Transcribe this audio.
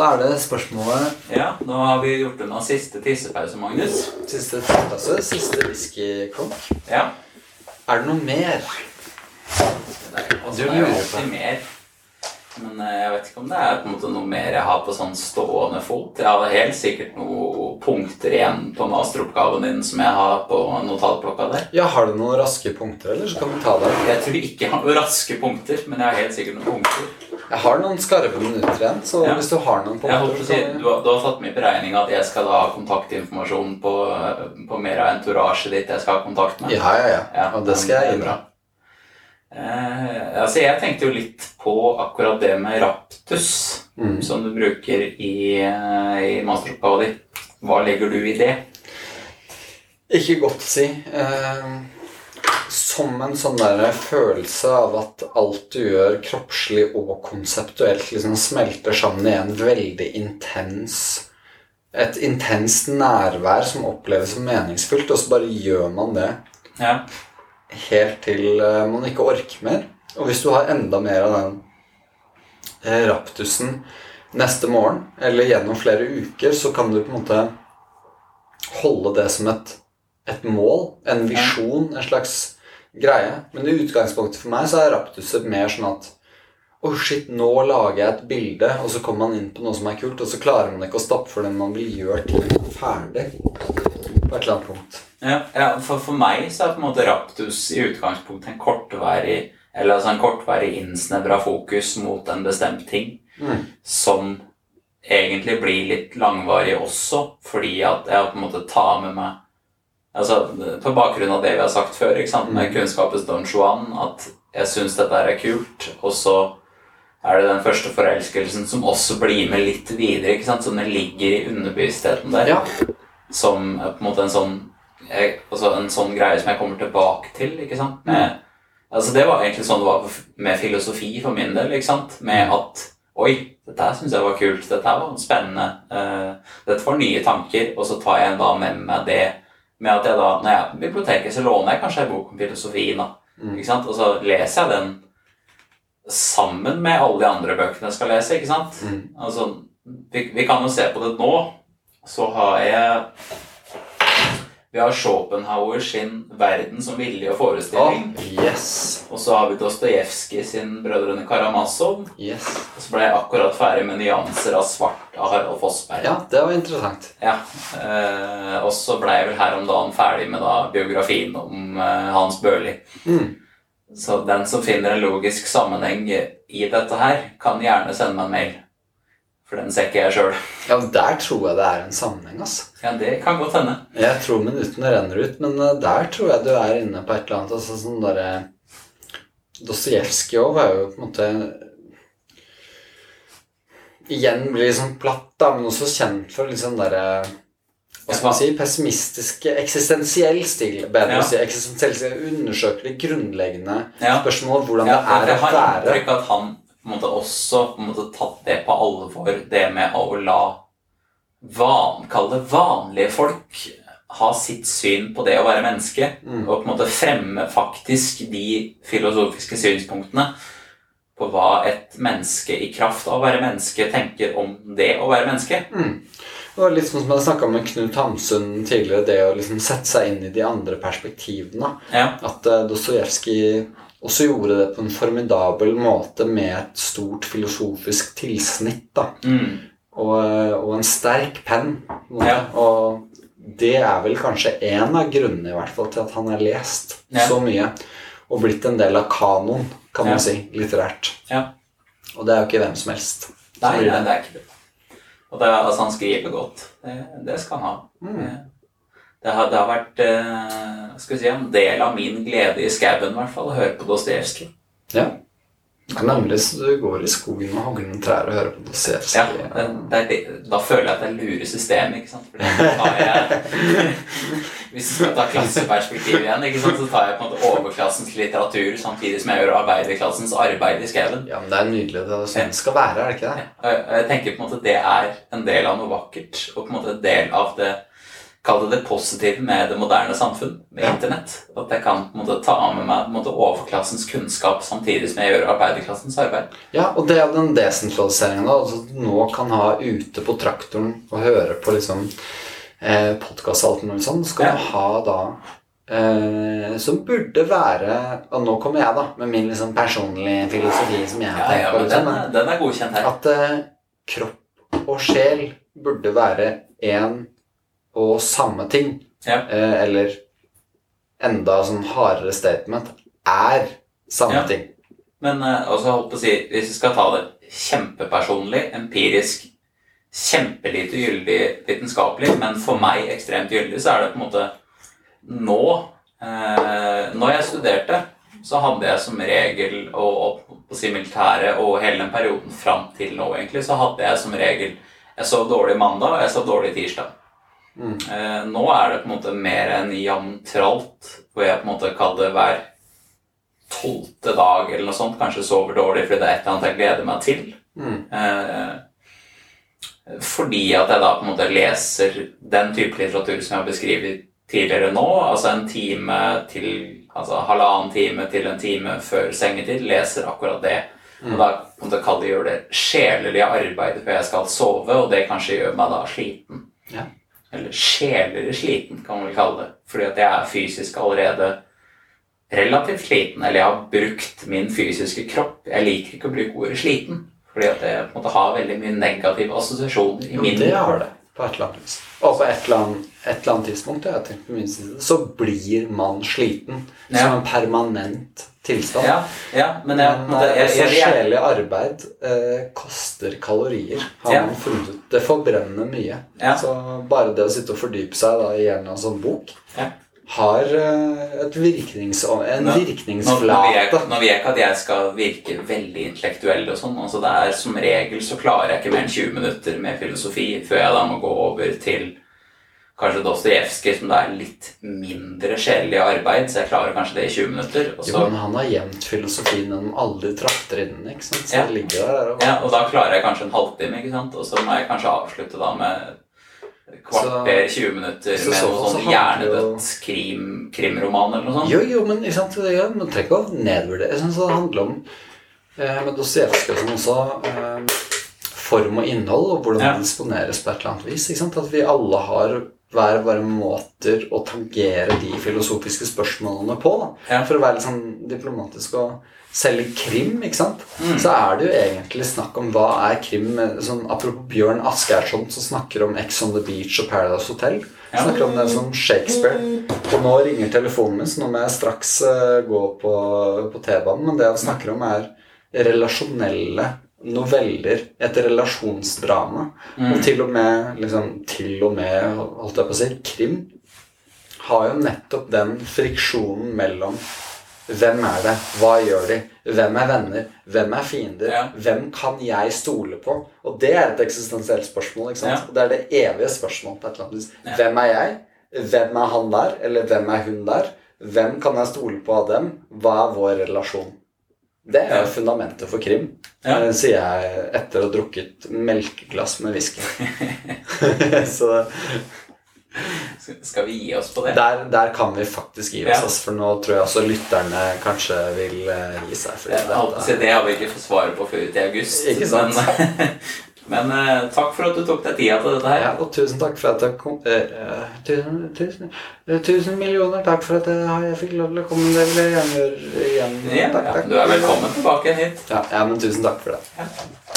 Da er det spørsmålet Ja, nå har vi gjort unna siste tissepause, Magnus. Siste tissepause, siste whiskyklunk. Ja. Er det noe mer? Det er, Du er lurer på mer. Men eh, jeg vet ikke om det er måte noe mer jeg har på sånn stående fot. Jeg har helt sikkert noen punkter igjen på masteroppgaven din som jeg har på notatblokka der. Ja, Har du noen raske punkter, eller så kan du ta det? Jeg tror ikke jeg har noen raske punkter, men jeg har helt sikkert noen punkter. Jeg har noen skarpe minutter igjen, så Ja. hvis du har noen på si, så du, har, du har tatt med i beregning at jeg skal ha kontaktinformasjon på, på mer av entorasjet ditt jeg skal ha kontakt med. Ja, ja, ja. Og det skal jeg innrømme. Eh, altså Jeg tenkte jo litt på akkurat det med raptus, Mm. som du bruker i, eh, i masteroppgaven din. Hva legger du i det? Ikke godt å si. Eh, som en sånn der følelse av at alt du gjør kroppslig og konseptuelt, liksom smelter sammen i en veldig intens Et intenst nærvær som oppleves som meningsfullt, og så bare gjør man det Ja, helt til eh, man ikke orker mer. Og hvis du har enda mer av den eh, raptusen neste morgen, eller gjennom flere uker, så kan du på en måte holde det som et, et mål, en visjon, en slags greie. Men i utgangspunktet for meg så er raptuset mer sånn at Å, shit, nå lager jeg et bilde, og så kommer man inn på noe som er kult, og så klarer man ikke å stoppe det man vil gjøre ting ferdig på et eller annet punkt. ja, ja for, for meg så er på en måte raptus i utgangspunktet en kortvarig eller altså en kortvarig innsnevra fokus mot en bestemt ting. Mm. som egentlig blir litt langvarig også, fordi at jeg på en måte tar med meg Altså, På bakgrunn av det vi har sagt før, med kunnskapens Don Juan, at jeg syns dette er kult, og så er det den første forelskelsen som også blir med litt videre, ikke sant, som den ligger i underbevisstheten der, Ja. som på en måte en sånn jeg, altså en sånn greie som jeg kommer tilbake til, ikke sant, med Altså Det var egentlig sånn det var med filosofi for min del. ikke sant? Med at Oi, dette her syns jeg var kult. Dette her var spennende. Uh, dette var nye tanker. Og så tar jeg da med meg det med at jeg da Når jeg er på biblioteket, så låner jeg kanskje en bok om filosofi. Mm. ikke sant? Og så leser jeg den sammen med alle de andre bøkene jeg skal lese. ikke sant? Mm. Altså, vi, vi kan jo se på det nå. Så har jeg Vi har Schopenhauer sin 'Verden som vilje og forestilling'. forestilling'. yes. Og så har vi Dostojevskij sin 'Brødrene Karamazov'. Yes. Og så ble jeg akkurat ferdig med 'Nyanser av svart' av Harald Fossberg. Ja, det var interessant. Ja, eh, Og så ble jeg vel her om dagen ferdig med da biografien om eh, Hans Børli. Mm. Så den som finner en logisk sammenheng i dette her, kan gjerne sende meg en mail. For den ser ikke jeg sjøl. Ja, der tror jeg det er en sammenheng, altså. Ja, det kan godt hende. Jeg tror minuttene renner ut, men eh, der tror jeg du er inne på et eller annet. Altså sånn der, Dostojevskij òg var jo på en måte Igjen blir liksom platt, da, men også kjent for liksom derre hva skal man si, pessimistisk, eksistensiell stil. Bedre Ja. å si eksistensiell stil. Undersøker det grunnleggende Ja. spørsmålet hvordan Ja, det er jeg å har være. inntrykk av at han på en måte også på en måte tatt det på alvor, det med å la van, kall det vanlige folk ha sitt syn på det å være menneske, Mm. og på en måte fremme faktisk de filosofiske synspunktene på hva et menneske i kraft av å være menneske tenker om det å være menneske. Det var litt sånn som jeg snakka med Knut Hamsun tidligere, det å liksom sette seg inn i de andre perspektivene. Ja, At uh, Dostojevskij også gjorde det på en formidabel måte med et stort filosofisk tilsnitt. da. mm. Og, eh, og en sterk penn. Ja. Og det er vel kanskje en av grunnene i hvert fall til at han har lest Ja. så mye. Og blitt en del av kanoen, kan man Ja. si, litterært. Ja. Og det er jo ikke hvem som helst. Nei, som nei, det er ikke det. Og det, altså, han skriver godt. Det, det skal han ha. Mm. Det, det, har, det har vært eh, skal vi si, en del av min glede i skauen, i hvert fall, å høre på Dostojevskij. Ja. Ja, Nemlig så du går i skogen og hogger noen trær og hører på Dostojevskij. Ja, det, det er da føler jeg at jeg lurer systemet, ikke sant? For det tar jeg, hvis du skal ta klasseperspektiv igjen, ikke sant? så tar jeg på en måte overklassens litteratur samtidig som jeg gjør arbeiderklassens arbeid i skauen. Ja, men det er nydelig. Det er sånn det skal være, er det ikke det? Ja, jeg tenker på en måte det er en del av noe vakkert, og på en måte en del av det Kall det det positive med det moderne samfunn, med internett. At jeg kan måte ta med meg måte overklassens kunnskap samtidig som jeg gjør arbeiderklassens arbeid. Ja, og det er den desentraliseringen da. Altså, nå kan ha ute på traktoren og høre på liksom eh, podkast og alt mulig sånn. Så Ja. du ha da eh, Som burde være Og nå kommer jeg, da, med min liksom personlige filosofi som jeg har Ja, tenkt ja, på. men Liksom, den, er- den er godkjent her. At eh, kropp og sjel burde være én og samme ting. Ja. Eh, eller enda sånn hardere statement er samme Ja. ting. Men eh, også holdt på å si, hvis vi skal ta det kjempepersonlig, empirisk, kjempelite gyldig vitenskapelig, men for meg ekstremt gyldig, så er det på en måte nå eh, Når jeg studerte, så hadde jeg som regel, og, og på si militæret, og hele den perioden fram til nå, egentlig, så hadde jeg som regel Jeg sov dårlig mandag, og jeg sov dårlig tirsdag. Mm. Eh, nå er det på en måte mer enn jevntralt, hvor jeg på en måte kaller det hver tolvte dag eller noe sånt kanskje sover dårlig fordi det er et eller annet jeg gleder meg til. Mm. Eh, fordi at jeg da på en måte leser den type litteratur som jeg har beskrevet tidligere nå, altså en time til altså halvannen time til en time før sengetid, leser akkurat det. Og da på en måte kaller det gjøre det sjelelige arbeidet før jeg skal sove, og det kanskje gjør meg da sliten. Ja. Eller sjelelig sliten, kan man vel kalle det. Fordi at jeg er fysisk allerede relativt sliten, eller jeg har brukt min fysiske kropp. Jeg liker ikke å bruke ordet sliten, fordi at det på en måte har veldig mye negative assosiasjoner i Jo, min det har det. På et eller annet vis. Og på et eller annet, et eller annet tidspunkt jeg tenkt på min side, så blir man sliten. Ja. Som en permanent tilstand. Ja, ja, men jeg, Men eh, jeg, jeg, arbeid eh, koster kalorier, har Ja. man funnet ut. Det forbrenner mye. Ja. Så bare det å sitte og fordype seg da, i en eller annen sånn bok Ja. Har eh, virknings, en Nå- Nå, nå, virkningsflate. nå vil jeg ikke at jeg skal virke veldig intellektuell og sånn. Altså det er Som regel så klarer jeg ikke mer enn 20 minutter med filosofi før jeg da må gå over til kanskje Dostojevskij, som det er litt mindre sjelelig arbeid, så jeg klarer kanskje det i 20 minutter. Og Jo, men han har gjemt filosofien gjennom alle trakter innen, ikke sant? Så Ja. det ligger der. Og, ja, og da klarer jeg kanskje en halvtime, ikke sant? og så må jeg kanskje avslutte da med kvarter, 20 minutter så med noe sånn hjernedødt krim, krimroman eller noe sånt. Jo, jo, men ikke sant? Ja, man trenger ikke å nedvurdere. Jeg synes det handler om eh, med Dostojevskij som også eh, form og innhold, og hvordan Ja. det disponeres på et eller annet vis. Ikke sant? At vi alle har hver bare måter å tangere de filosofiske spørsmålene på. Ja. For å være litt sånn diplomatisk og selge krim, ikke sant? Mm. så er det jo egentlig snakk om hva er krim. Sånn, apropos Bjørn Asgeirsson som snakker om Ex on the Beach og Paradise Hotel. Ja. Snakker om det som Shakespeare. Og nå ringer telefonen min, så nå må jeg straks uh, gå på, på T-banen. Men det han snakker om, er relasjonelle noveller. Et relasjonsdrama. Mm. Og til og med, liksom, til og med, holdt jeg på å si, krim har jo nettopp den friksjonen mellom hvem er det, hva gjør de, hvem er venner, hvem er fiender, Ja. hvem kan jeg stole på? Og det er et eksistensielt spørsmål. ikke sant? Ja. Det er det evige spørsmålet. på et eller annet vis. Ja. Hvem er jeg? Hvem er han der? Eller hvem er hun der? Hvem kan jeg stole på av dem? Hva er vår relasjon? Det er jo fundamentet for krim, Ja. eh, sier jeg etter å ha drukket melkeglass med whisky. Så Skal vi gi oss på det? der, der kan vi faktisk gi oss, Ja. for nå tror jeg også lytterne kanskje vil eh, gi seg. Det, så det har vi ikke fått svaret på før ut i august. Ikke sant? Men, men eh, takk for at du tok deg tida til dette her. Ja, og tusen takk for at jeg kom eh, eh, tusen, tusen, eh, tusen millioner takk for at jeg, jeg fikk lov til å komme. Det vil jeg gjerne gjøre igjen. Ja, takk, ja, takk. du er velkommen tilbake hit. Ja, ja, men tusen takk for det. Ja.